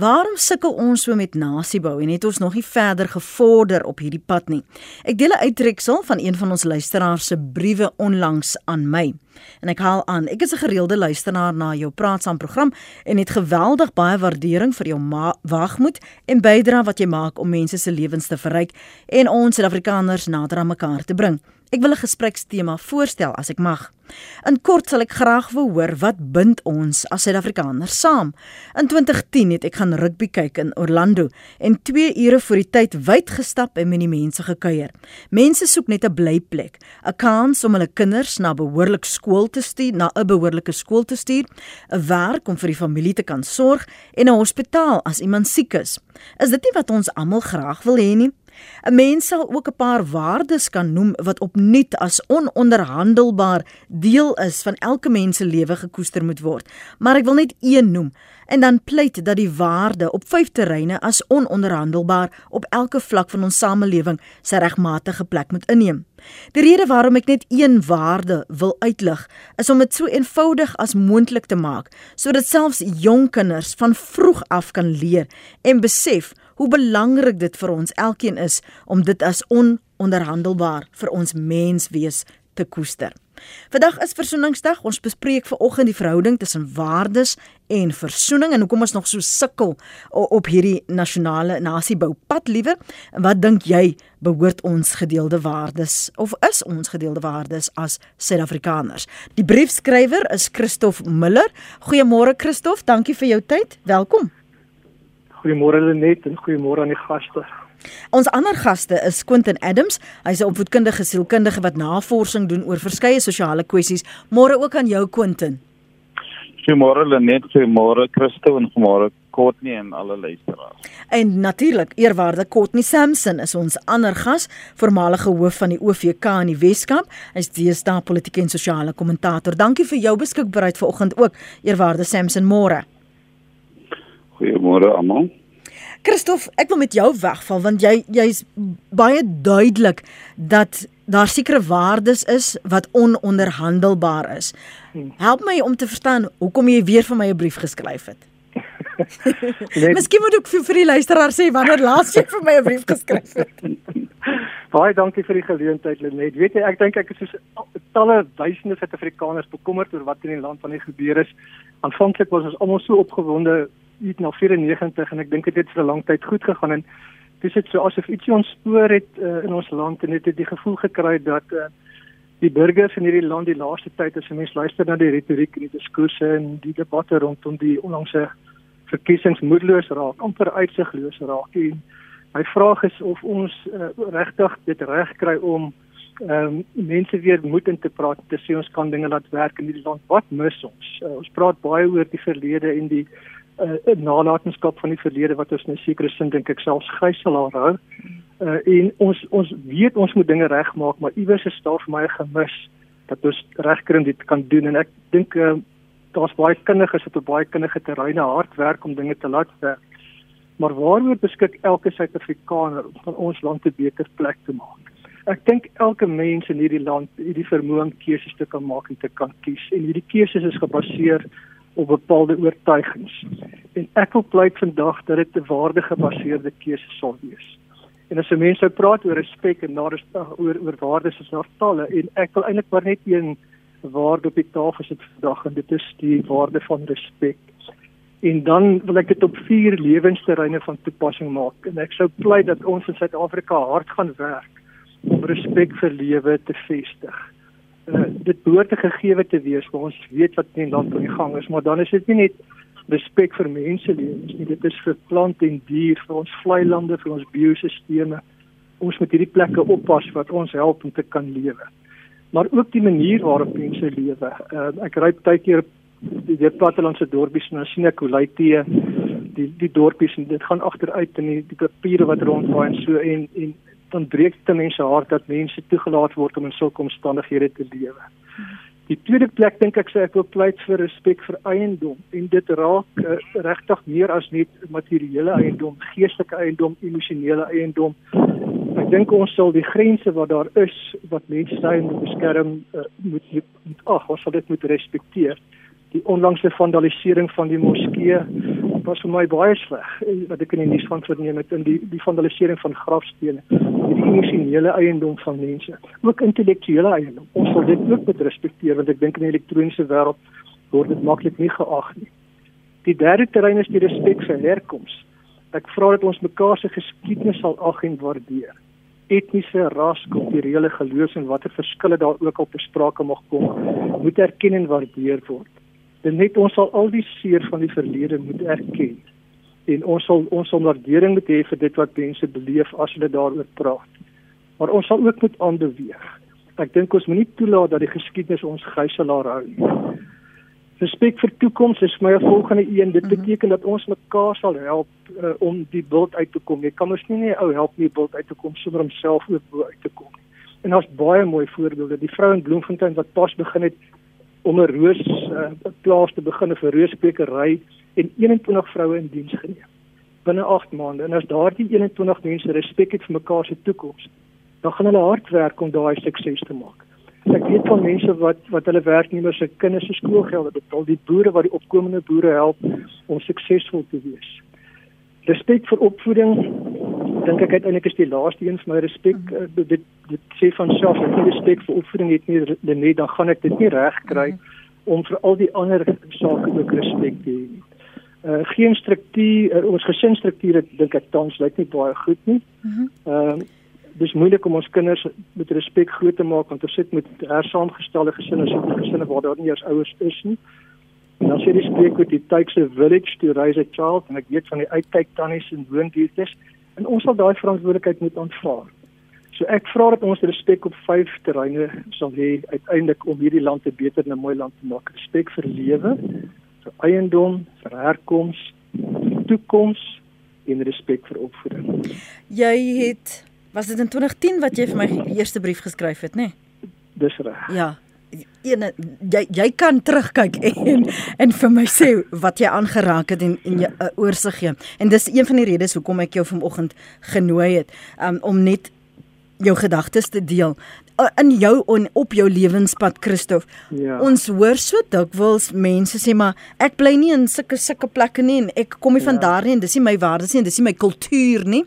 Waarom sukkel ons so met nasiebou en het ons nog nie verder gevorder op hierdie pad nie? Ek deel 'n uittreksel van een van ons luisteraars se briewe onlangs aan my. En ek haal aan, ek is 'n gereelde luisteraar na jou praatsaam program en het geweldig baie waardering vir jou wagmoed en bydrae wat jy maak om mense se lewens te verryk en ons Suid-Afrikaners nader aan mekaar te bring. Ek wil 'n gesprekstema voorstel as ek mag. In kort sal ek graag wil hoor wat bind ons as Suid-Afrikaners saam. In 2010 het ek gaan rugby kyk in Orlando en 2 ure voor die tyd wyd gestap en met die mense gekuier. Mense soek net 'n blyplek, 'n kans om hulle kinders na behoorlik skool te stuur, na 'n behoorlike skool te stuur, 'n werk om vir die familie te kan sorg en 'n hospitaal as iemand siek is. Is dit nie wat ons almal graag wil hê nie? 'n Mens sal ook 'n paar waardes kan noem wat opnuut as ononderhandelbaar deel is van elke mens se lewe gekoester moet word. Maar ek wil net een noem en dan pleit dat die waarde op vyf terreine as ononderhandelbaar op elke vlak van ons samelewing sy regmatige plek moet inneem. Die rede waarom ek net een waarde wil uitlig, is om dit so eenvoudig as moontlik te maak sodat selfs jong kinders van vroeg af kan leer en besef hoe belangrik dit vir ons elkeen is om dit as ononderhandelbaar vir ons menswees te koester. Vandag is Versoeningsdag. Ons bespreek vanoggend die verhouding tussen waardes en versoening en hoekom ons nog so sukkel op hierdie nasionale nasieboupad liewer. En wat dink jy behoort ons gedeelde waardes of is ons gedeelde waardes as Suid-Afrikaners? Die briefskrywer is Christof Miller. Goeiemôre Christof, dankie vir jou tyd. Welkom. Goeiemôre Lenet en goeiemôre aan die gaste. Ons ander gaste is Quentin Adams. Hy's 'n opvoedkundige sielkundige wat navorsing doen oor verskeie sosiale kwessies. Môre ook aan jou Quentin. Goeiemôre Lenet, goeiemôre Christo en goeiemôre Courtney en alle luisteraars. En natuurlik, eerwaarde Courtney Sampson is ons ander gas, voormalige hoof van die OVK in die Weskaap. Hy's deesdae politieke en sosiale kommentator. Dankie vir jou beskikbaarheid vanoggend ook, eerwaarde Sampson. Môre. Goeiemôre almal. Christof, ek wil met jou wegval want jy jy's baie duidelik dat daar sekere waardes is wat ononderhandelbaar is. Help my om te verstaan hoekom jy weer vir my 'n brief geskryf het. nee. Miskien moet ek vir, vir die luisteraar sê wanneer laas jy vir my 'n brief geskryf het. Baie dankie vir die geleentheid Lenet. Weet jy, ek dink ek is so talle duisende Suid-Afrikaners bekommerd oor wat in die land van die gebeur is. Aanvanklik was ons almal so opgewonde na 94 en ek dink dit het vir 'n lang tyd goed gegaan en dis dit so asof ietsie ontspoor het uh, in ons land en dit het die gevoel gekry dat uh, die burgers in hierdie land die laaste tyd as mense luister na die retoriek en die diskurse en die debatte rondom die onlangse verkiesings moedeloos raak, amper uitsigloos raak. En my vraag is of ons uh, regtig dit reg kry om ehm um, mense weer moed in te praat te sê ons kan dinge laat werk in hierdie land. Wat mis ons? Uh, ons praat baie oor die verlede en die uh, nalatenskap van die verlede wat ons in 'n sekere sin dink ek selfs gryselaar hou. Uh, en ons ons weet ons moet dinge regmaak, maar iewers is daar vir my 'n gemis dat ons regkry om dit kan doen en ek dink uh, daar's baie kundiges wat op baie kundige terreine hard werk om dinge te laat werk. Maar waaroor beskik elke Suid-Afrikaner om van ons land 'n beter plek te maak? Ek dink elke mens in hierdie land het die vermoë om keuses te kan maak en te kan kies en hierdie keuses is gebaseer op bepaalde oortuigings. En ek wil pleit vandag dat dit 'n waardegebaseerde keuse sal wees. En as 'n mens sou praat oor respek en daar is oor oor waardes is daar talle en ek wil eintlik maar net een waarde op die tafel sit vandag en dit is die waarde van respek. En dan wil ek dit op vier lewensterreine van toepassing maak en ek sou pleit dat ons in Suid-Afrika hard gaan werk om respek vir lewe te vestig uh, dit behoort te gegeewe te wees waar ons weet wat in die land aan die gang is, maar dan is dit nie net respek vir menselewens nie, dit is vir plant en dier, vir ons vlei lande, vir ons biosisteme. Ons moet hierdie plekke oppas wat ons help om te kan lewe. Maar ook die manier waarop mense lewe. Uh, ek ry baie keer die plattelandse dorpies en dan sien ek hoe lui tee die die dorpies en dit gaan agteruit in die, die papiere wat rondwaai en so en en dan breek dit mense hart dat mense toegelaat word om in sulke omstandighede te lewe. Die tweede plek dink ek sê ek wil pleit vir respek vir eiendom en dit raak uh, regtig meer as net materiële eiendom, geestelike eiendom, emosionele eiendom. Ek dink ons sal die grense wat daar is wat mense sê moet beskerm uh, moet moet ag, ons sal dit moet respekteer. Die onlangse vandalisering van die moskee was vir my baie sleg eh, wat ek in die nuus van verneem het in die die vandalisering van grafstene, die emosionele eiendom van mense, ook intellektuele eiendom. Ons sal dit ook moet respekteer want ek dink in die elektroniese wêreld word dit maklik nie geag nie. Die derde terrein is die respek vir herkoms. Ek vra dat ons mekaar se geskiedenis sal ag en waardeer. Etniese, ras, kulturele geloofs en watter verskille daar ook al te sprake mag kom, moet erken en waardeer word. Dit net ons sal al die seer van die verlede moet erken en ons sal ons sal waardering moet hê vir dit wat mense beleef as hulle daaroor praat. Maar ons sal ook moet aanbeweeg. Ek dink ons moenie toelaat dat die geskiedenis ons gijslaar hou nie. Respek vir toekoms is my volgende een. Dit mhm. beteken dat ons mekaar sal help uh, om die bult uit te kom. Jy kan ons nie net ou help nie bult uit te kom sonder om self ook bo uit te kom. En daar's baie mooi voorbeelde. Die vrou in Bloemfontein wat pas begin het om 'n roos uh, plaas te begin vir rooskwekery en 21 vroue in diens geneem binne 8 maande. En as daardie 21 mense respek het vir mekaar se toekoms, dan gaan hulle hard werk om daai sukses te maak. Ek weet van mense wat wat hulle werknemers se kinders se skoolgelde betaal, die boere wat die opkomende boere help om suksesvol te wees. Respek vir opvoeding dink ek uiteindelik is die laaste een vir my respek uh, dit dit sê van self as ek respek vir opvoeding het nie net dan gaan ek dit nie reg kry om vir al die ander sake ook respek te hê. Uh, geen struktuur uh, ons gesinsstrukture dink ek tans lyk nie baie goed nie. Mhm. Ehm uh, dis moeilik om ons kinders met respek groot te maak want ons sit met hersaamgestelde gesinne, sit met gesinne waar daar nie eers ouers is nie. En dan sê die spreekwoord it takes a village to raise a child en ek weet van die uitkyk tannies en woonbuurtes en ons sal daai verantwoordelikheid moet aanvaar. So ek vra dat ons respek op vyf terreine sal hê uiteindelik om hierdie land 'n beter en 'n mooi land te maak. Respek vir lewe, vir eiendom, vir herkoms, toekoms en respek vir opvoeding. Jy het Was dit in 2010 wat jy vir my die eerste brief geskryf het, nê? Nee? Dis reg. Ja. Ene jy jy kan terugkyk en en vir my sê wat jy aangeraak het en en jy 'n uh, oorsig gee. En dis een van die redes hoekom ek jou vanoggend genooi het um, om net jou gedagtes te deel uh, in jou en op jou lewenspad Christof. Ja. Ons hoor so dikwels mense sê maar ek bly nie in sulke sulke plekke nie en ek kom nie ja. van daar nie en dis nie my waardes nie en dis nie my kultuur nie.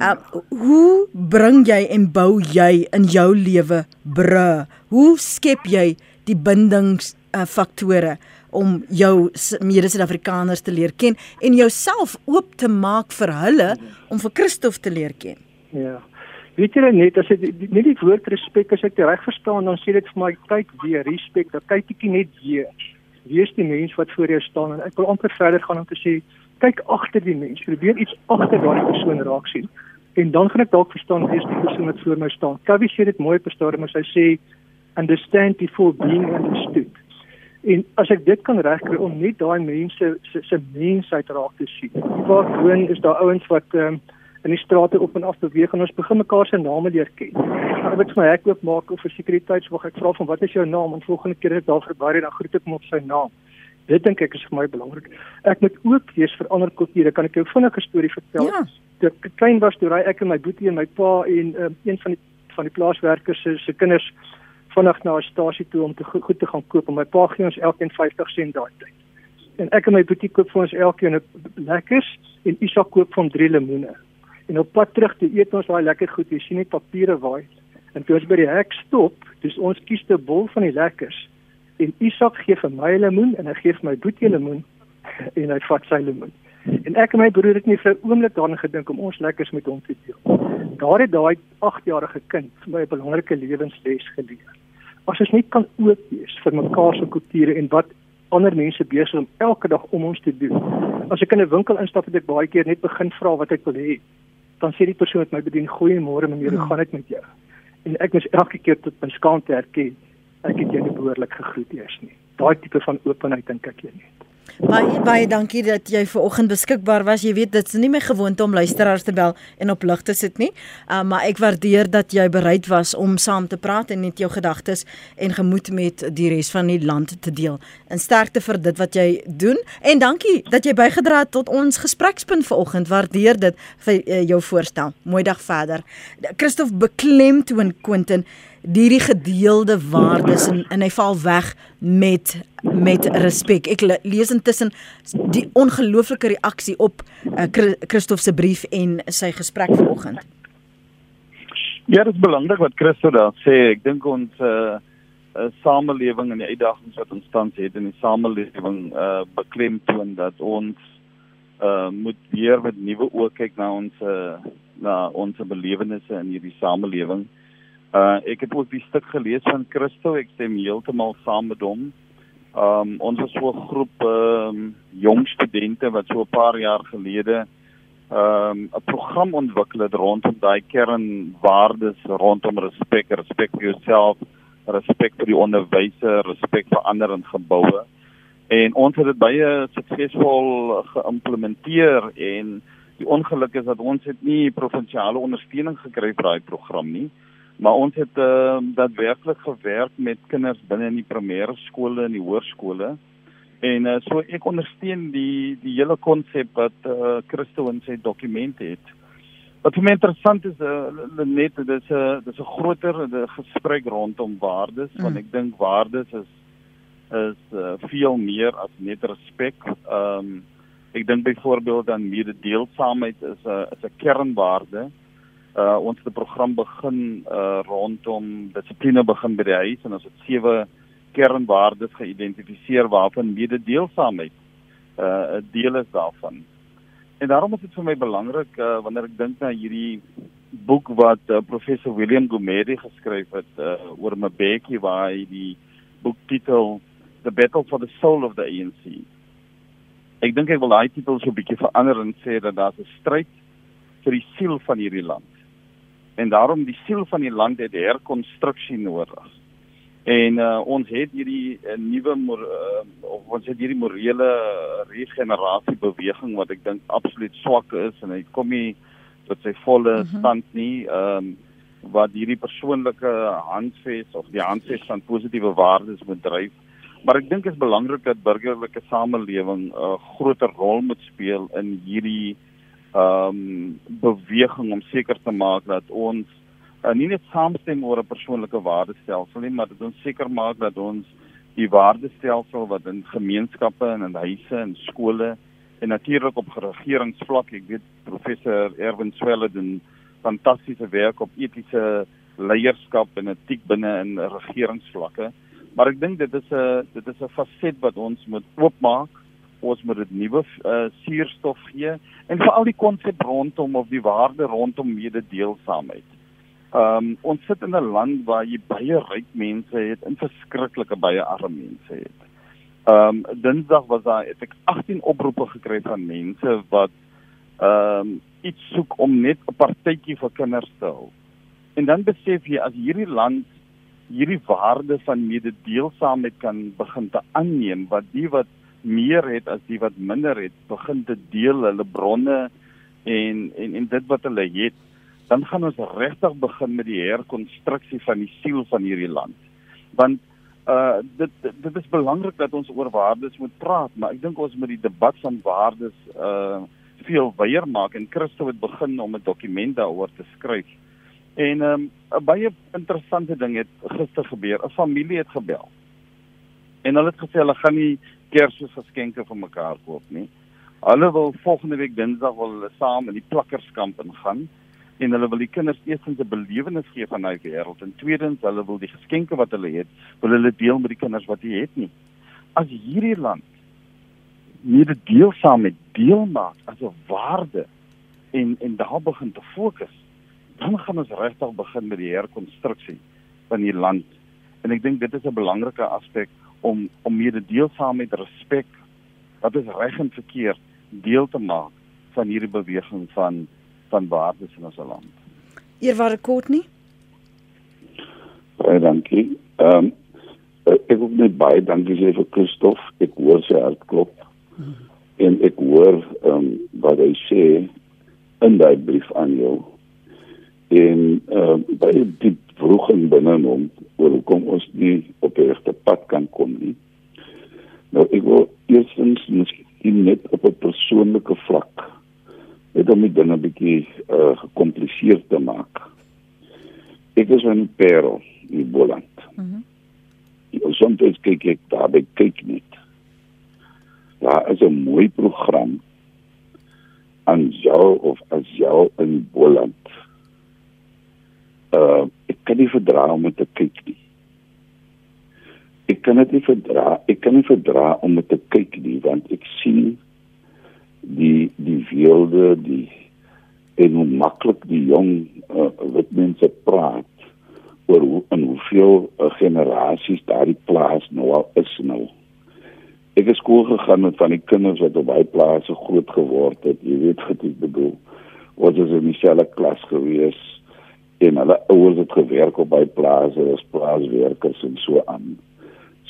Uh, hoe bring jy en bou jy in jou lewe bru? Hoe skep jy die bindings uh, faktore om jou mede-Suid-Afrikaners te leer ken en jouself oop te maak vir hulle om vir Christof te leer ken? Ja. Weet jy net as dit nie die woord respek as ek dit reg verstaan dan sê dit vir my kyk weer respek, dat kyk ek net weer. Wie is die mens wat voor jou staan en ek wil amper verder gaan om te sê kyk agter die mens. Probeer iets agter daardie persoon raak sien. En dan gaan ek dalk verstaan wie is die persoon wat voor my staan. Kavi sê dit mooi op 'n stadium as hy sê understand before being understood. En as ek dit kan regkry om net daai mense se se mensheid raak te sien. Waar woon is daar ouens wat um, in die strate op en af beweeg en ons begin mekaar se name leer ken. Maar ek vir my hek oop maak of vir sekuriteitswag ek vra van wat is jou naam en volgende keer as ek daar verby ry dan groet ek hom op sy naam. Dit dink ek is vir my belangrik. Ek moet ook wees vir ander kulture. Kan ek jou vinnig 'n storie vertel? Ja. Toe ek klein was, toe ry ek en my boetie en my pa en um, een van die van die plaaswerkers se se kinders vinnig na 'n stasie toe om te goed, goed te gaan koop en my pa gee ons elkeen 50 sent daai tyd. En ek en my boetie koop vir ons elkeen 'n lekkers en Isak koop vir hom drie lemoene. En op pad terug toe eet ons daai lekker goed. Jy sien net papiere waai. En toe ons by die hek stop, dis ons kies te bol van die lekkers en Isak gee vir my lemoen en hy gee vir my boetie lemoen en hy vat sy lemoen. En ek en my broer het nie vir 'n oomblik daaraan gedink om ons lekkers met hom te deel. Daar het daai 8-jarige kind vir my 'n belangrike lewensles geleer. As ons net kan oop wees vir mekaar se kulture en wat ander mense besig om elke dag om ons te doen. As ek in 'n winkel instap het ek baie keer net begin vra wat ek wil hê. Dan sê die persoon wat my bedien goeiemôre meneer, hoe gaan dit met jou? En ek moet elke keer tot my skaamte erken ek het jou nie behoorlik gegroet eers nie. Daai tipe van openheid dink ek jy net. Baie baie dankie dat jy ver oggend beskikbaar was. Jy weet dit's nie my gewoonte om luisteraars te bel en op lig te sit nie. Uh, maar ek waardeer dat jy bereid was om saam te praat en net jou gedagtes en gemoed met die res van die land te deel. En sterkte vir dit wat jy doen en dankie dat jy bygedra het tot ons gesprekspunt vanoggend. Waardeer dit vir uh, jou voorstel. Mooi dag verder. Christof beklemtoon Quentin hierdie gedeelde waardes en en hy val weg met met respek. Ek lees intussen die ongelooflike reaksie op uh, Christof se brief en sy gesprek vanoggend. Ja, dit is belangrik wat Christo daar sê. Ek dink ons uh samelewing en die uitdagings wat ons tans het in die samelewing uh beklemtoon dat ons uh moet weer met nuwe oë kyk na ons uh, na ons belewennisse in hierdie samelewing. Uh ek het ook die stuk gelees van Christo, ek stem heeltemal saam met hom. Um ons was so 'n groep um jong studente wat so 'n paar jaar gelede um 'n program ontwikkel het rondom daai kernwaardes rondom respek, respek vir jouself, respek vir die onderwyser, respek vir ander en geboue. En ons het dit baie suksesvol geïmplementeer en die ongeluk is dat ons het nie provinsiale ondersteuning gekry vir daai program nie maar ons het uh, daadwerklik gewerk met kinders binne in die primêre skole en die hoërskole. En uh, so ek ondersteun die die hele konsep wat uh, Christo in sy dokument het. Wat vir my interessant is, uh, net dit is 'n uh, dis 'n groter gesprek rondom waardes, mm. want ek dink waardes is is uh, veel meer as net respek. Ehm um, ek dink byvoorbeeld aan mededeelsaamheid is 'n uh, is 'n kernwaarde uh ons het 'n program begin uh rondom dissipline begin by die huis en ons het sewe kernwaardes geïdentifiseer waarvan mededeelsaamheid uh 'n deel is daarvan. En daarom is dit vir my belangrik uh wanneer ek dink na hierdie boek wat uh, professor William Gumede geskryf het uh oor Mbeki waar hy die boek titel The Battle for the Soul of the ANC. Ek dink ek wil daai titel so 'n bietjie verander en sê dat daar 'n stryd vir die siel van hierdie land en daarom die siel van die land het herkonstruksie nodig. En uh, ons het hierdie uh, nuwe uh, ons het hierdie morele regenerasie beweging wat ek dink absoluut swak is en hy kom nie tot sy volle mm -hmm. stand nie. Ehm um, wat hierdie persoonlike handves of die handves van positiewe waardes moet dryf. Maar ek dink dit is belangrik dat burgerlike samelewing 'n uh, groter rol moet speel in hierdie ehm um, beweging om seker te maak dat ons uh, nie net saamstem oor 'n persoonlike waardestelsel nie, maar dat ons seker maak dat ons die waardestelsel wat in gemeenskappe en in huise en skole en natuurlik op regeringsvlak, ek weet professor Erwin Swelle doen fantastiese werk op etiese leierskap en etiek binne in regeringsvlakke. Maar ek dink dit is 'n dit is 'n faset wat ons moet oopmaak ons moet dit nuwe uh, suurstof gee en veral die konsep rondom of die waarde rondom mededeelsaamheid. Ehm um, ons sit in 'n land waar jy baie ryk mense het en verskriklike baie arme mense het. Ehm um, Dinsdag was daar het ek 18 oproepe gekry van mense wat ehm um, iets soek om net 'n partytjie vir kinders te hou. En dan besef jy as hierdie land hierdie waarde van mededeelsaamheid kan begin te aanneem wat die wat meer het as die wat minder het, begin te deel hulle bronne en en en dit wat hulle het, dan gaan ons regtig begin met die herkonstruksie van die siel van hierdie land. Want uh dit dit is belangrik dat ons oor waardes moet praat, maar ek dink ons moet die debat van waardes uh veel wyer maak en Christo het begin om 'n dokument daaroor te skryf. En um 'n baie interessante ding het gister gebeur. 'n Familie het gebel. En hulle het gesê hulle gaan nie Kersgeskenke vir mekaar koop nie. Hulle wil volgende week Dinsdag wil hulle saam in die plakkerskamp ingaan en hulle wil die kinders eerstens 'n belewenis gee van daai wêreld en tweedens hulle wil die geskenke wat hulle het, wil hulle deel met die kinders wat jy het nie. As hierdie land nie die deel saam met deel maak as 'n waarde en en daar begin te fokus, dan gaan ons regtig begin met die herkonstruksie van die land. En ek dink dit is 'n belangrike aspek om om mededeelsaamheid, respek, wat is reg en verkeerd deel te maak van hierdie beweging van van waardes in ons land. Eerwaarde Courtney. Baie dankie. Ehm um, ek wil net baie dankie sê vir Christof. Ek hoor sy hart klop. Hmm. En ek hoor ehm um, wat hy sê in daai brief aan jou. En ehm um, baie diep vroeging binne hom oor hoekom ons nie op die regte pad kan is groot geword het. Jy weet wat ek bedoel. Ons is in dieselfde klas gewees en hulle ouers het gewerk op baie plase as plaaswerkers en so aan.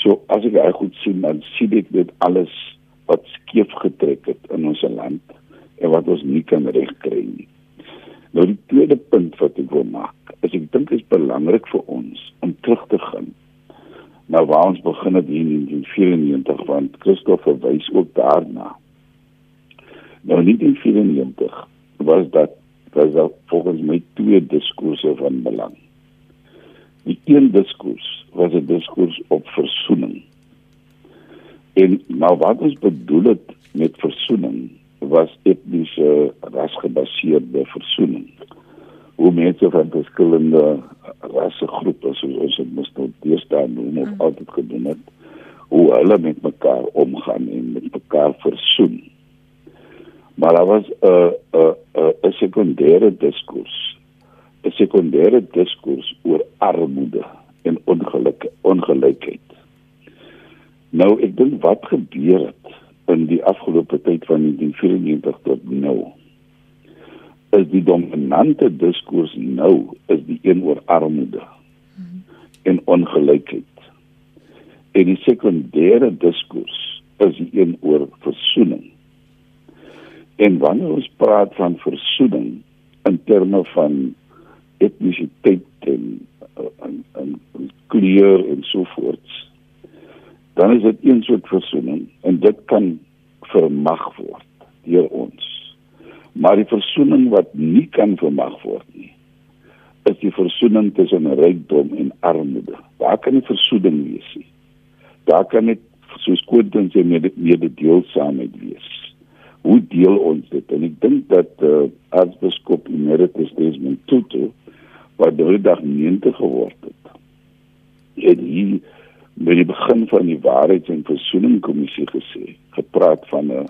So as ek reg goed sien, dan sien ek dit alles wat skeef getrek het in ons land en wat ons nie kan regkry nie. Nou die tweede punt wat ek wil maak, is ek dink dit is belangrik vir ons om terug te gaan na waar ons begin het hier in 1994 want Christoffel verwys ook daarna. Nou in 1994 was dat was daar volgens my twee diskurse van belang. Die een diskurs was 'n diskurs op versoening. En maar wat ons bedoel het met versoening was etniese rasgebaseerde versoening. Hoe mense van verskillende rassegroepe soos ons dit moes nou deesdae noem of mm. altyd gedoen het, hoe hulle met mekaar omgaan en met mekaar versoen. Maar daar was 'n 'n 'n 'n sekondêre diskurs. 'n Sekondêre diskurs oor armoede en ongeluk ongelykheid. Nou ek dink wat gebeur het in die afgelope tyd van 1994 tot nou is die dominante diskurs nou is die een oor armoede en ongelykheid. En die sekondêre diskurs is die een oor versoening. En wanneer ons praat van versoening in terme van etnisiteit en en, en, en kleur en so voort dan is dit een soort versoening en dit kan vermag word deur ons. Maar die versoening wat nie kan vermag word nie, is die versoening tussen rykdom en armoede. Daar kan nie versoening wees nie. Daar kan net soos Quentin sê met met die deelsaamheid wees. Hoe deel ons dit? En ek dink dat uh, aartsbiskop Emeritus Desmond Tutu wat drie dag 90 geword het. En hier by die begin van die waarheids- en versoeningskommissie gesê, gepraat van 'n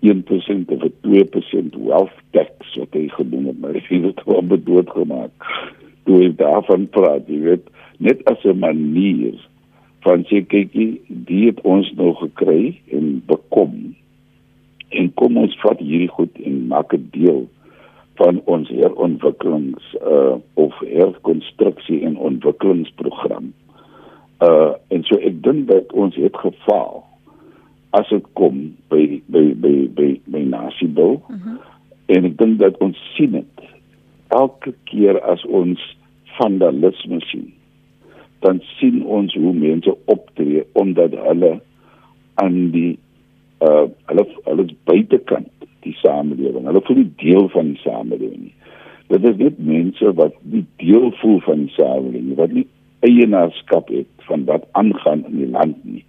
1% of 'n 2% wealth tax wat hy genoem het, maar hy het dit wel bedoeld gemaak. Toe hy daarvan praat, jy weet, net as 'n manier van sê kykie, die het ons nou gekry en bekom. En kom ons vat hierdie goed en maak dit deel van ons herontwikkelings uh of herkonstruksie en ontwikkelingsprogram uh en so ek dink dat ons het gefaal as dit kom by by by by by Nasibo. Uh mhm. -huh. En ek dink dat ons sien dit elke keer as ons vandalisme sien. Dan sien ons hoe mense optree omdat hulle aan die uh hulle hulle buitekant die samelewing. Hulle voel nie deel van die samelewing nie. Dit is net mense wat nie deel voel van die samelewing, wat nie eienaarskap het van wat aangaan in die land nie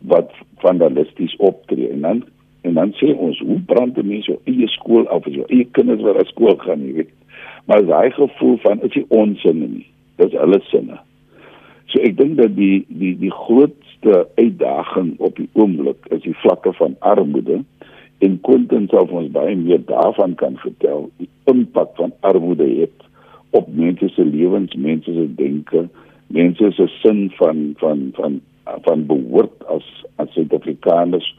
wat vandalisties optree en dan en dan sê ons hoe brand die mense eie skool af as jou eie kinders wat na skool gaan jy weet maar daai gevoel van is nie onsinne nie dis hulle sinne so ek dink dat die die die grootste uitdaging op die oomblik is die vlakke van armoede en Quentin sal ons baie meer daarvan kan vertel die impak van armoede het op mense se lewens mense se denke mense se sin van van van van behoort as as Suid-Afrikaners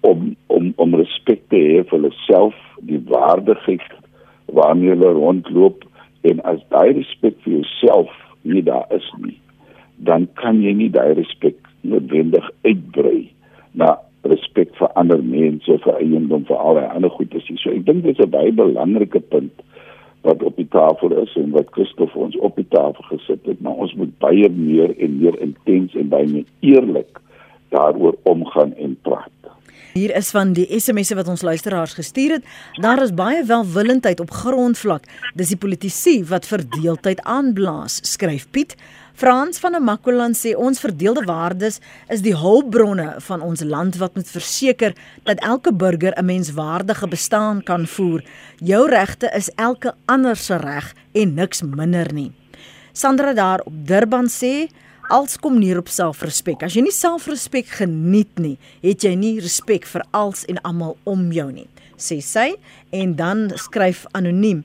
om om om respek te hê vir hulle self, die waardigheid waarmee hulle rondloop en as daai respek vir jouself nie daar is nie, dan kan jy nie daai respek noodwendig uitbrei na respek vir ander mense, vir eiendom, vir al die ander goedes. So ek dink dit is 'n baie belangrike punt wat op die tafel is en wat Christof ons op die tafel gesit het, maar ons moet baie meer en meer intens en baie meer eerlik daaroor omgaan en praat. Hier is van die SMS'e wat ons luisteraars gestuur het. Daar is baie welwillendheid op grondvlak. Dis die politici wat verdeeldheid aanblaas, skryf Piet. Frans van Makwaland sê ons verdeelde waardes is die hulpbronne van ons land wat moet verseker dat elke burger 'n menswaardige bestaan kan voer. Jou regte is elke ander se reg en niks minder nie. Sandra daar op Durban sê Als kom neer op selfrespek. As jy nie selfrespek geniet nie, het jy nie respek vir als en almal om jou nie, sê sy en dan skryf anoniem.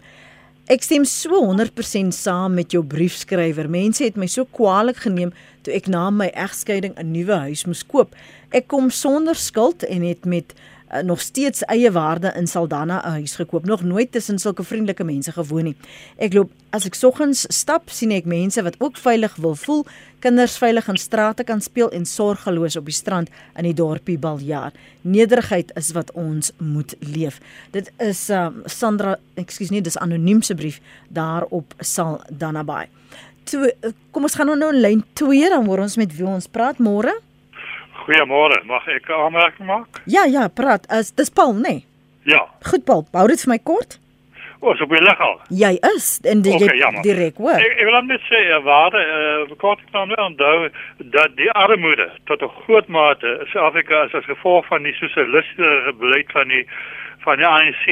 Ek stem so 100% saam met jou briefskrywer. Mense het my so kwaadlik geneem toe ek na my egskeiding 'n nuwe huis moes koop. Ek kom sonder skuld en het met uh, nog steeds eie waarde in Saldanha 'n huis gekoop. Nog nooit tussen sulke vriendelike mense gewoon nie. Ek loop as ek soggens stap, sien ek mense wat ook veilig wil voel, kinders veilig in strate kan speel en sorgeloos op die strand in die dorpie Baljaar. Nederigheid is wat ons moet leef. Dit is um, Sandra, ekskuus nie, dis anoniem se brief daar op Saldanha Bay. Toe, kom ons gaan nou lyn 2 dan hoor ons met wie ons praat môre. Goeiemôre, mag ek 'n aanmerking maak? Ja, ja, praat. As dis Paul, nê? Nee. Ja. Goed, Paul. Hou dit vir my kort. O, so baie lekker. Jy is en jy okay, direk hoor. Ek, ek wil net sê, waar eh kort kan nou onthou dat die armoede tot 'n groot mate in Suid-Afrika is as gevolg van die sosialistiese beleid van die van die ANC.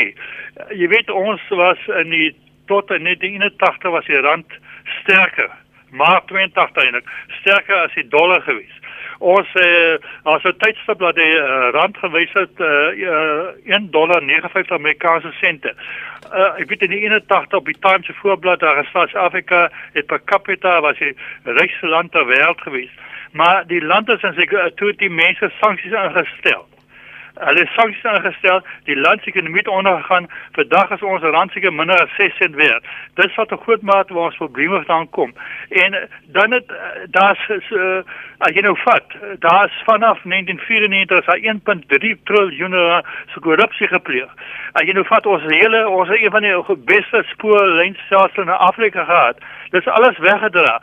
Jy weet ons was in die tot in 1981 was die rand sterker, maar 82 eintlik sterker as die dollar geweest ons uh, as 'n tydstip dat die uh, rand gewys het uh, uh, 1 dollar 59 Amerikaanse sente. Uh, ek weet in die 81 op die Times se voorblad daar is Suid-Afrika het per capita was die rykste land ter wêreld gewees. Maar die land is en seker toe die mense sanksies ingestel. Hulle sanksies aangestel, die landsekonomie het ondergegaan. Vandag is ons rand seker minder as 6 sent werd. Dis wat 'n groot mate waar ons probleme vandaan kom. En eh, dan het eh, daar's uh, as jy nou vat, daar's vanaf 1994 is 1.3 triljoen se korrupsie gepleeg. As jy nou vat ons hele ons een van die beste spoorlynstelsels in Afrika gehad. Dis alles weggedra.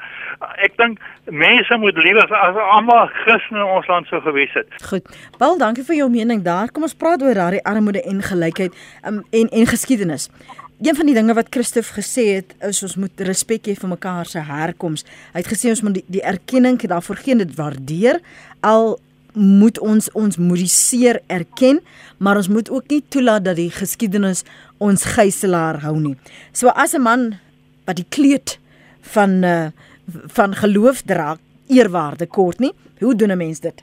Ek dink mense moet liewer as almal Christene in ons land sou gewees het. Goed. Paul, dankie vir jou mening daar. Kom ons praat oor daardie armoede en gelykheid um, en en geskiedenis. Een van die dinge wat Christof gesê het is ons moet respek hê vir mekaar se herkoms. Hy het gesê ons moet die, die erkenning daarvoor gee dit waardeer al moet ons ons modiseer erken, maar ons moet ook nie toelaat dat die geskiedenis ons gijslaer hou nie. So as 'n man wat die kleed van uh, van geloof dra eerwaarde kort nie. Hoe doen 'n mens dit?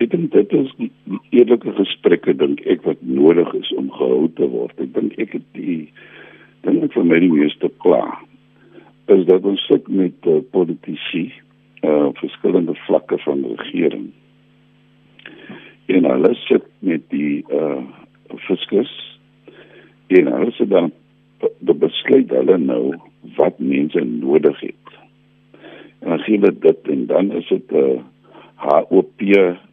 Ek dink dit is eerlike gesprekke dink ek wat nodig is om gehou te word. Ek dink ek het die ding vir my die meeste klaar is dat ons sit met uh, politici uh verskillende vlakke van regering. En hulle sit met die uh fiskus en hulle sit dan besluit hulle nou wat mense nodig het. En dan sien dit en dan is dit 'n uh, HOP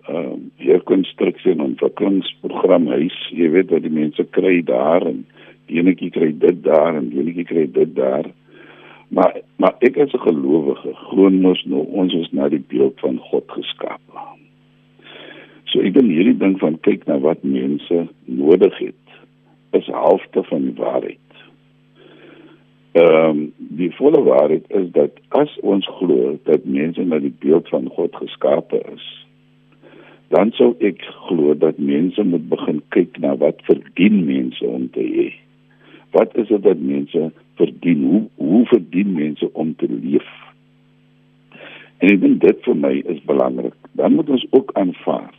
ehm uh, herkonstruksie en ontwikkelingsprogram huis. Jy weet wat die mense kry daar en enetjie kry dit daar en enetjie kry dit daar. Maar maar ek as 'n gelowige glo mos nou ons is na die beeld van God geskaap. So ek dink hierdie ding van kyk na wat mense nodig het is halfte van die waarheid ehm um, die volle waarheid is dat as ons glo dat mense na die beeld van God geskape is, dan sou ek glo dat mense moet begin kyk na wat verdien mense om te hê. Wat is dit dat mense verdien? Hoe hoe verdien mense om te leef? En ek dink dit vir my is belangrik. Dan moet ons ook aanvaar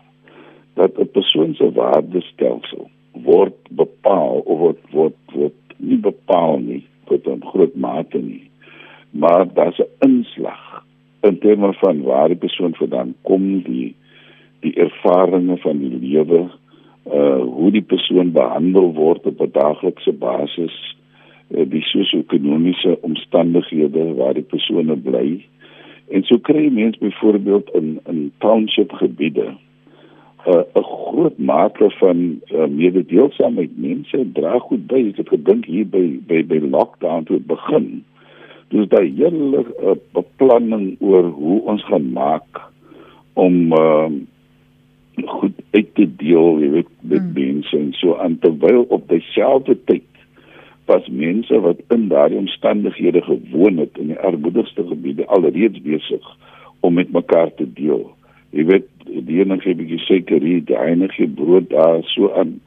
dat 'n persoon se waardestelsel word bepaal of word word, word nie bepaal nie tot 'n groot mate nie. Maar daar's 'n inslag in terme van waar die persoon vandaan kom, die die ervarings van die lewe, uh hoe die persoon behandel word op 'n daaglikse basis, uh, die sosio-ekonomiese omstandighede waar die persone bly. En so kry mense byvoorbeeld in in township gebiede 'n uh, groot mate van uh, mededeelsaamheid. Mense dra goed by. Ek het gedink hier by by by lockdown toe begin. Dis daai hele uh, beplanning oor hoe ons gaan maak om uh, goed uit te deel, jy weet, met mm. mense en so aan terwyl op dieselfde tyd was mense wat in daardie omstandighede gewoon het in die armoedigste gebiede alreeds besig om met mekaar te deel. Jy weet, die ene gee 'n bietjie suiker hier, die ander gee brood daar so aan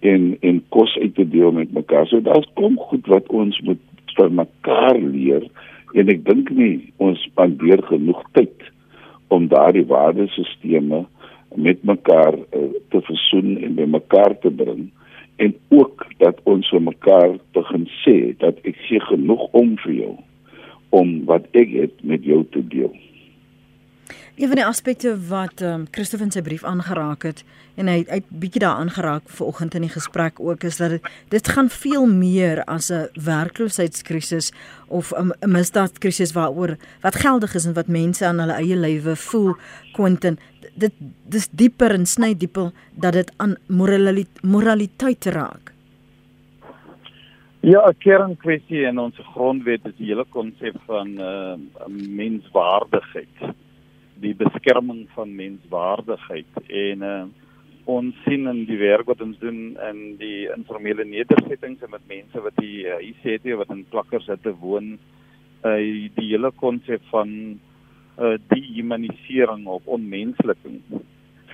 en en kos uit te deel met mekaar. So daar's kom goed wat ons moet vir mekaar leer en ek dink nie ons spandeer genoeg tyd om daardie waardesisteme met mekaar uh, te versoen en by mekaar te bring en ook dat ons vir mekaar begin sê dat ek gee genoeg om vir jou om wat ek het met jou te deel. Een van die aspekte wat ehm um, Christoffel in sy brief aangeraak het en hy het bietjie daar aangeraak vanoggend in die gesprek ook is dat dit gaan veel meer as 'n werkloosheidskrisis of 'n misdaadkrisis waaroor wat geldig is en wat mense aan hulle eie lywe voel Quentin dit dis dieper en sny dieper dat dit aan moraliteit moraliteit raak. Ja, 'n kernkwessie in ons grondwet is die hele konsep van uh, menswaardigheid die beskerming van menswaardigheid en uh, ons sien in die werk wat ons doen in die informele nedersettings en met mense wat die uh, ICT wat in plakkers het te woon uh, die hele konsep van uh, die humanisering of onmensliking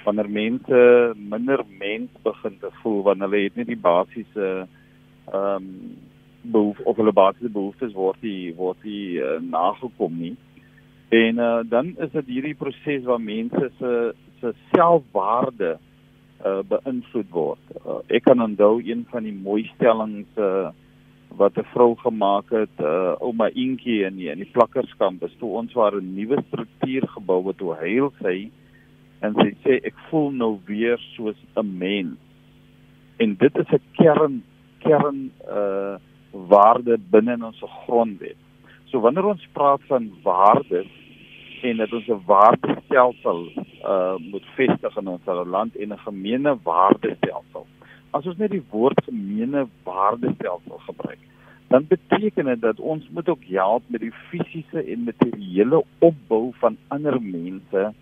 wanneer mense minder mens begin te voel wanneer hulle het nie die basiese ehm um, behoef of hulle basiese behoeftes word die word die uh, nagekom nie En uh, dan is dit hierdie proses waar mense se se selfwaarde uh, beïnvloed word. Uh, ek kan onthou een van die mooi stellings uh, wat 'n vrou gemaak het, uh, ouma Inkie in die, in die plakkerskamp, is toe ons waar 'n nuwe struktuur gebou het, hoe heel sy en sy sê ek voel nou weer soos 'n mens. En dit is 'n kern kern uh waarde binne in ons grondwet. So wanneer ons praat van waardes en dat ons 'n waardestelsel uh moet vestig in ons land en 'n gemeene waardestelsel. As ons net die woord gemeene waardestelsel gebruik, dan beteken dit dat ons moet ook help met die fisiese en materiële opbou van ander mense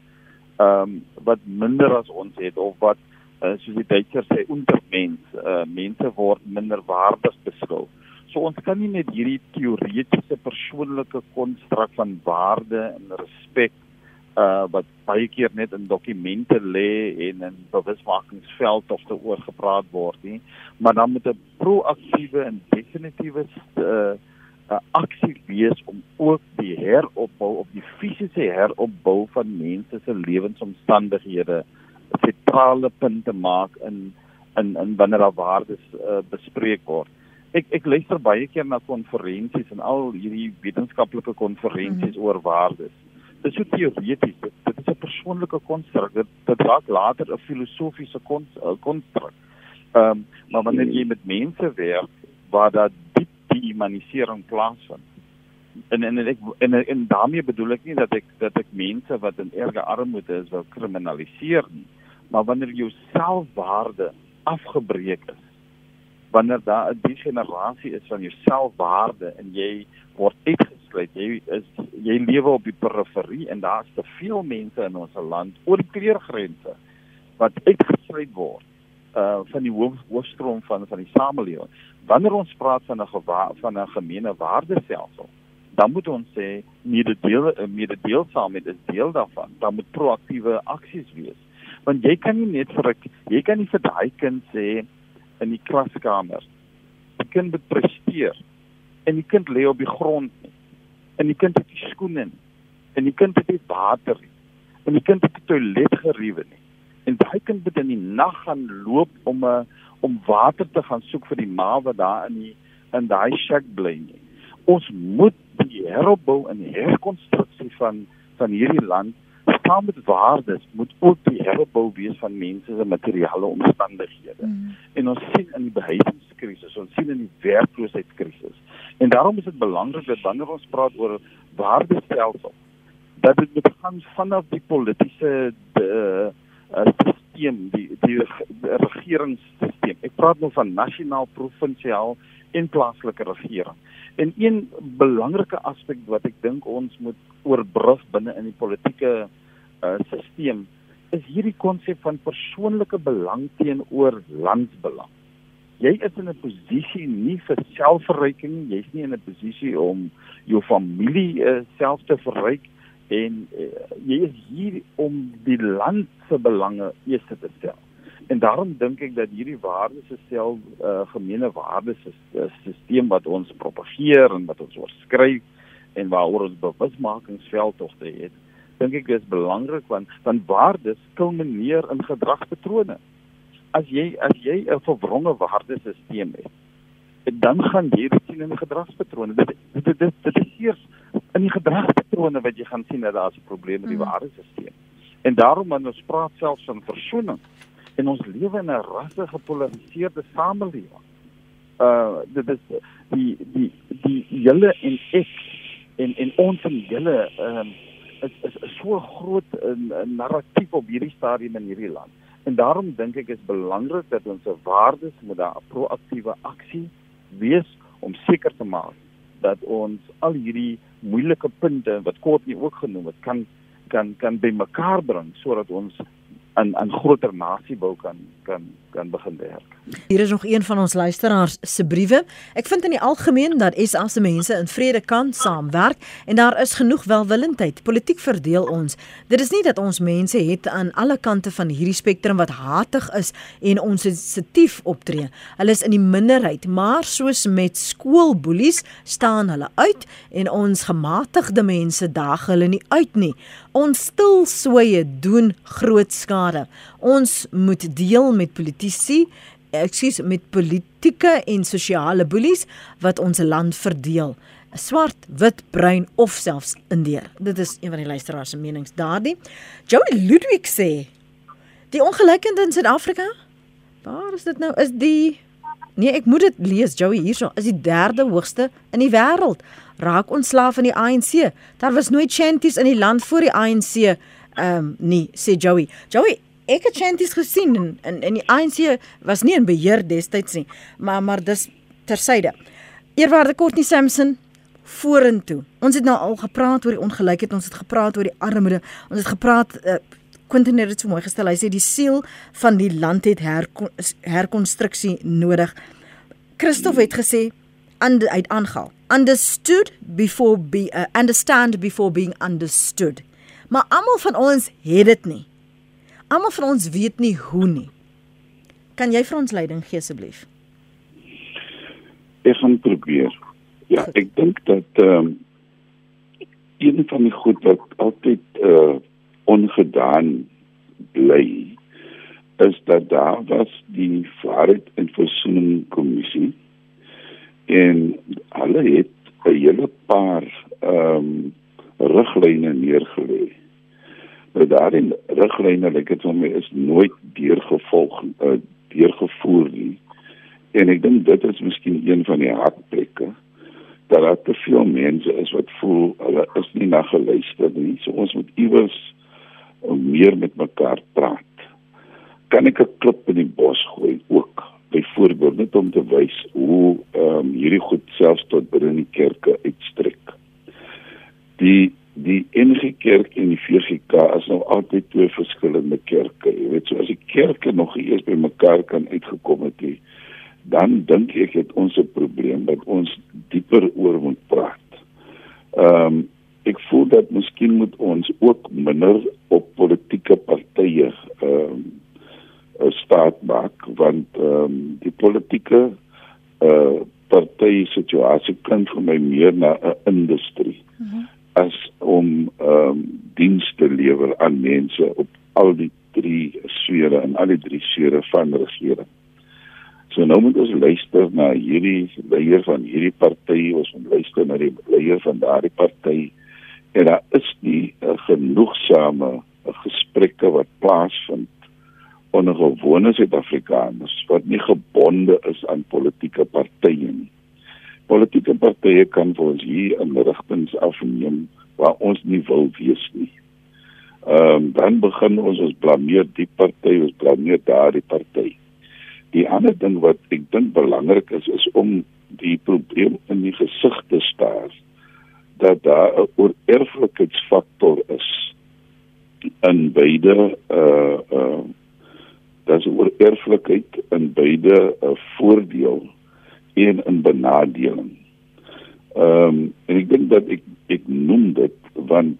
um wat minder as ons het of wat uh, soos die Duitsers sê ondermens, uh mense word minder waardig beskou. So ons kan nie net hierdie teoretiese persoonlike konstruk van waarde en respek uh wat baie keer net in dokumente lê en in bewusmakingsveld of te oor gepraat word nie, maar dan moet 'n proaktiewe en definitiewe uh, uh aksie wees om ook die heropbou of die fisiese heropbou van mense se lewensomstandighede sentrale punt te maak in in in wanneer daar waardes uh, bespreek word ek ek luister baie keer na konferensies en al hierdie wetenskaplike konferensies mm. oor waardes. Dit is so teoreties, dit, dit is 'n persoonlike konstruk. Dit dit raak later 'n filosofiese konstruk. Ehm um, maar wanneer jy met mense werk waar daar diep dehumanisering plaasvind. En en ek en, en daarmee bedoel ek nie dat ek dat ek mense wat in erge armoede is wil kriminaliseer nie, maar wanneer jou selfwaarde afgebreek is wanneer daar 'n degenerasie is van jou selfwaarde en jy word uitgesluit jy is jy lewe op die periferie en daar's te veel mense in ons land oor kleurgrense wat uitgesluit word uh van die hoof, hoofstroom van van die samelewing wanneer ons praat van 'n van 'n gemeene waardestelsel dan moet ons sê mededeel mededeelsaamheid is deel daarvan dan moet proaktiewe aksies wees want jy kan nie net vir jy kan nie vir daai kind sê in die klaskamer. Die kind moet presteer en die kind lê op die grond nie. En die kind het nie skoene nie. En die kind het nie water nie. En die kind het nie toiletgeriewe nie. En daai kind moet in die nag gaan loop om 'n uh, om water te gaan soek vir die ma wat daar in die in daai shack bly nie. Ons moet die heropbou en die herkonstruksie van van hierdie land saam met waardes moet ook die herbou wees van mense se materiële omstandighede. Mm. En ons sien in die behuisingskrisis, ons sien in die werkloosheidskrisis. En daarom is dit belangrik dat wanneer ons praat oor waardestelsel, dat dit moet gaan vanaf die politieke uh, stelsel, die die regeringsstelsel. Ek praat nou van nasionaal, provinsiaal en plaaslike regering. En een belangrike aspek wat ek dink ons moet oorbrug binne in die politieke uh, stelsel is hierdie konsep van persoonlike belang teenoor landsbelang. Jy is in 'n posisie nie vir selfverryking jy's nie in 'n posisie om jou familie uh, self te verryk en uh, jy is hier om die land se belange eers te stel. En daarom dink ek dat hierdie waardes is self uh, gemeene waardes is 'n stelsel wat ons propageer en wat ons oorskryf en waaroor ons bewusmakingsveldtogte het. Dink ek dis belangrik want dan waardes kulmineer in gedragspatrone. As jy as jy 'n verwronge waardesisteem het, dan gaan jy dit sien in gedragspatrone. Dit dit dit dit is eers in die gedragspatrone wat jy gaan sien dat daar 'n probleem met die mm. waardesisteem. En daarom wanneer ons praat selfs van versoening en ons lewe in 'n rasse gepolariseerde samelewing. Uh dit is die die die julle en ek en en ons en julle ehm um, is is, is so groot 'n uh, narratief op hierdie stadium in hierdie land. En daarom dink ek is belangrik dat ons se waardes moet daar 'n proaktiewe aksie wees om seker te maak dat ons al hierdie moeilike punte wat kort nie ook genoem het kan kan kan bymekaar bring sodat ons aan aan groter nasiebou kan kan kan begin werk. Hier is nog een van ons luisteraars se briewe. Ek vind in die algemeen dat SA se mense in vrede kan saamwerk en daar is genoeg welwillendheid. Politiek verdeel ons. Dit is nie dat ons mense het aan alle kante van hierdie spektrum wat hatig is en ons sensitief optree. Hulle is in die minderheid, maar soos met skoolboelies staan hulle uit en ons gematigde mense daag hulle nie uit nie. Ons stil soeye doen groot skade. Ons moet deel met politici, ekskuus, met politieke en sosiale boelies wat ons land verdeel. Swart, wit, bruin of selfs indeer. Dit is een van die luisteraars se menings daardie. Joey Ludwig sê die ongelykheid in Suid-Afrika? Waar is dit nou? Is die Nee, ek moet dit lees Joey hierso. Is die derde hoogste in die wêreld. Raak ontslaaf van die ANC. Daar was nooit chanties in die land voor die ANC. Ehm um, nee, sê Joey. Joey, ek het chanties gesien en in in die ANC was nie in beheer destyds nie, maar maar dis tersyde. Eerwaarde Courtney Sampson vorentoe. Ons het nou al gepraat oor die ongelykheid, ons het gepraat oor die armoede, ons het gepraat uh, Quentin het dit so mooi gestel. Hy sê die siel van die land het herkon, herkonstruksie nodig. Christof het gesê and uit aangehaal. Understood before be uh, understand before being understood. Maar almal van ons het dit nie. Almal van ons weet nie hoe nie. Kan jy vir ons leiding gee asseblief? Ek gaan probeer. Ja, ek dink dat ehm um, een van die goed wat altyd uh ongedaan bly is dat daar was die Vryheid en Versoening Kommissie en hulle het 'n hele paar ehm um, riglyne neergelê Nou daarin riglyne like dit vir my is nooit deurgevolg uh, deurgevoer nie. En ek dink dit is miskien een van die hartplekke dat daar te veel mense is wat voel hulle is nie na geluister nie. So ons moet iewers uh, meer met mekaar praat. Kan ek 'n klip in die bos gooi ook? Byvoorbeeld net om te wys hoe ehm um, hierdie goed selfs tot binne die kerke uitstrek. Die die NG Kerk en die VGK is nou altyd twee verskillende kerke. Jy weet, so as die kerke nog eers by mekaar kan uitgekom het, die, dan dink ek het ons 'n probleem wat ons dieper oor moet praat. Ehm um, ek voel dat miskien moet ons ook minder op politieke partye ehm um, staat maak want ehm um, die politieke uh eh, party situasie kan vir my meer na 'n industrie. Mm -hmm as om ehm um, dienste lewer aan mense op al die drie sfere en al die drie sfere van regering. So nou moet ons luister na hierdie leier van hierdie party, ons moet luister na die leier van daardie party en daar is nie 'n genoegsame gesprekke wat plaasvind onder gewone Suid-Afrikaners wat nie gebonde is aan politieke partye nie politieke partye kan vir hier in rigtings afneem waar ons nie wil wees nie. Ehm um, dan begin ons ons blameer die party, ons blameer daardie party. Die ander ding wat ek dink belangrik is is om die probleem in die gesig te staar dat daar 'n oorerflikheidsfaktor is in beide uh uh daar's oor erflikheid in beide 'n uh, voordeel en 'n benadeling. Ehm um, en ek dink dat ek ek noem dit want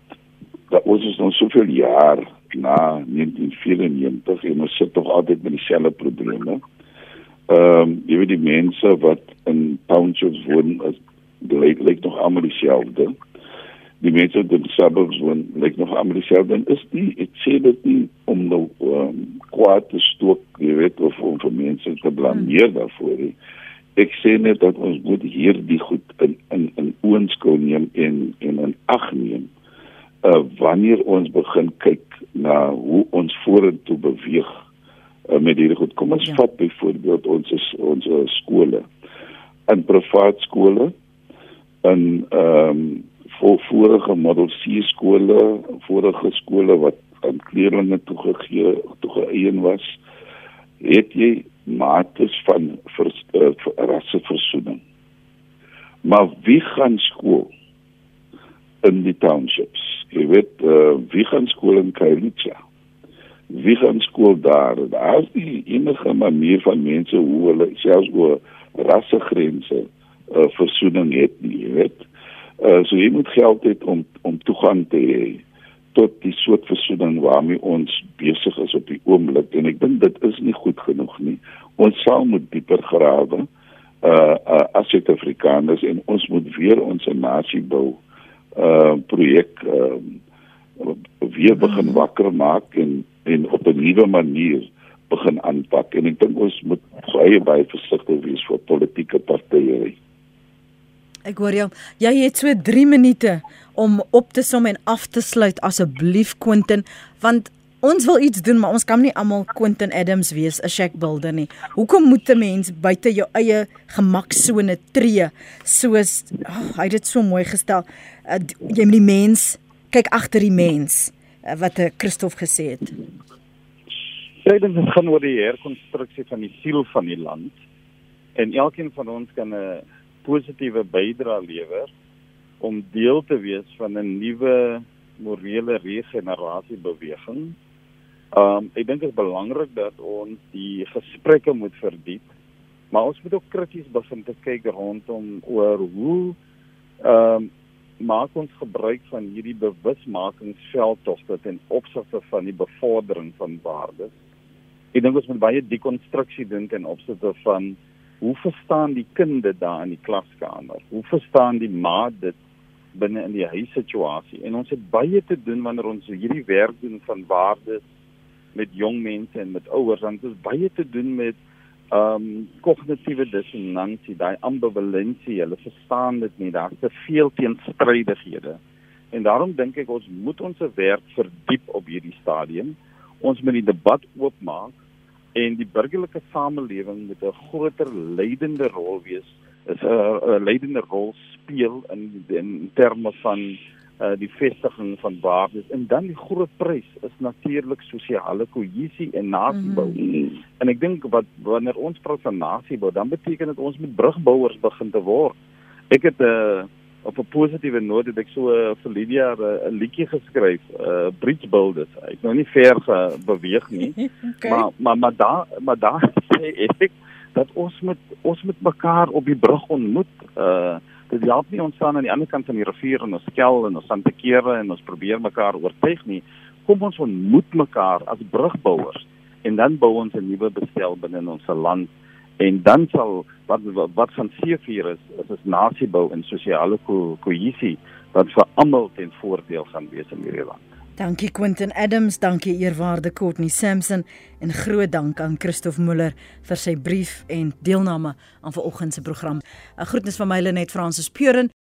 dat ons is nog soveel jaar na 1994 en ons sit nog altyd met dieselfde probleme. Ehm um, jy weet die mense wat in townships woon is lyk lyk nog almal dieselfde die mense wat in die suburbs woon lyk nog almal dieselfde en is die ek sê dit nie om nou um, kwaad te stook jy weet of om vir mense te blameer daarvoor nie ek sê net dat ons moet hierdie goed in in in oënskou neem en en in ag neem uh, wanneer ons begin kyk na hoe ons vorentoe beweeg uh, met hierdie goed kom ons ja. vat byvoorbeeld ons is, ons uh, skole in privaat skole in ehm um, voor vorige model C skole, vorige skole wat aan kleerlinge toegegee toegeëien was, het jy mates van vers, uh, rasseversoening. Maar wie gaan skool in die townships? Jy weet, uh, wie gaan skool in Kailicha? Wie gaan skool daar? Daar is nie enige manier van mense hoe hulle selfs oor rassegrense uh, versoening het nie, jy weet. Uh, so jy moet geld hê om om toegang te hê tot die soort versoening waarmee ons besig is op die oomblik en ek dink dit is nie goed genoeg nie. Ons sal moet dieper grawe uh, uh as Suid-Afrikaners en ons moet weer ons nasie bou uh projek uh, weer begin wakker maak en en op 'n nuwe manier begin aanpak en ek dink ons moet baie baie versigtig wees vir politieke partye. Ek hoor jou. Jy het so 3 minute om op te som en af te sluit asseblief Quentin, want ons wil iets doen, maar ons kan nie almal Quentin Adams wees, 'n shack builder nie. Hoekom moet 'n mens buite jou eie gemaksone tree? Soos oh, hy het dit so mooi gestel. Uh, jy moet die mens kyk agter die mens uh, wat 'n uh, Christof gesê het. Ek dink dit gaan oor die herkonstruksie van die siel van die land. En elkeen van ons kan 'n uh, positiewe bydrae lewer om deel te wees van 'n nuwe morele regenerasie beweging. Um ek dink dit is belangrik dat ons die gesprekke moet verdiep, maar ons moet ook krities begin te kyk rondom oor hoe um maak ons gebruik van hierdie bewusmakingsveldtogte ten opsigte van die bevordering van waardes. Ek dink ons moet baie dekonstruksie doen ten opsigte van hoe verstaan die kind dit daar in die klaskamer? Hoe verstaan die ma dit binne in die huissituasie? En ons het baie te doen wanneer ons hierdie werk doen van waardes met jong mense en met ouers, dit is baie te doen met ehm um, kognitiewe dissonansie, daai ambivalensie. Hulle verstaan dit nie. Daar's te veel teenstrydighede. En daarom dink ek ons moet ons werk verdiep op hierdie stadium. Ons moet die debat oopmaak en die burgerlike samelewing moet 'n groter leidende rol wees is 'n leidende rol speel in in terme van uh, die vestiging van waardes en dan die groot prys is natuurlik sosiale kohesie en nasiebou. Mm -hmm. En ek dink wat wanneer ons praat van nasiebou, dan beteken dit ons moet brugbouers begin te word. Ek het 'n uh, op 'n positiewe noot het ek so uh, vir Lydia eh, 'n liedjie geskryf, 'n uh, bridge builders. Ek nou nie ver beweeg nie. okay. Maar maar maar daar maar daar sê ek dat ons moet ons moet mekaar op die brug ontmoet. Uh dit help nie ons staan aan die ander kant van die rivier en ons skel en ons staan te kere en ons probeer mekaar oortuig nie. Kom ons ontmoet mekaar as brugbouers en dan bou ons 'n nuwe bestel binne ons land en dan sal wat wat, wat van seefuur is is is nasiebou en sosiale ko kohesie wat vir almal ten voordeel gaan wees in hierdie land. Dankie Quentin Adams, dankie eerwaarde Courtney Sampson en groot dank aan Christof Muller vir sy brief en deelname aan vanoggend se program. 'n Groetnis van my Lenet Fransis Puren.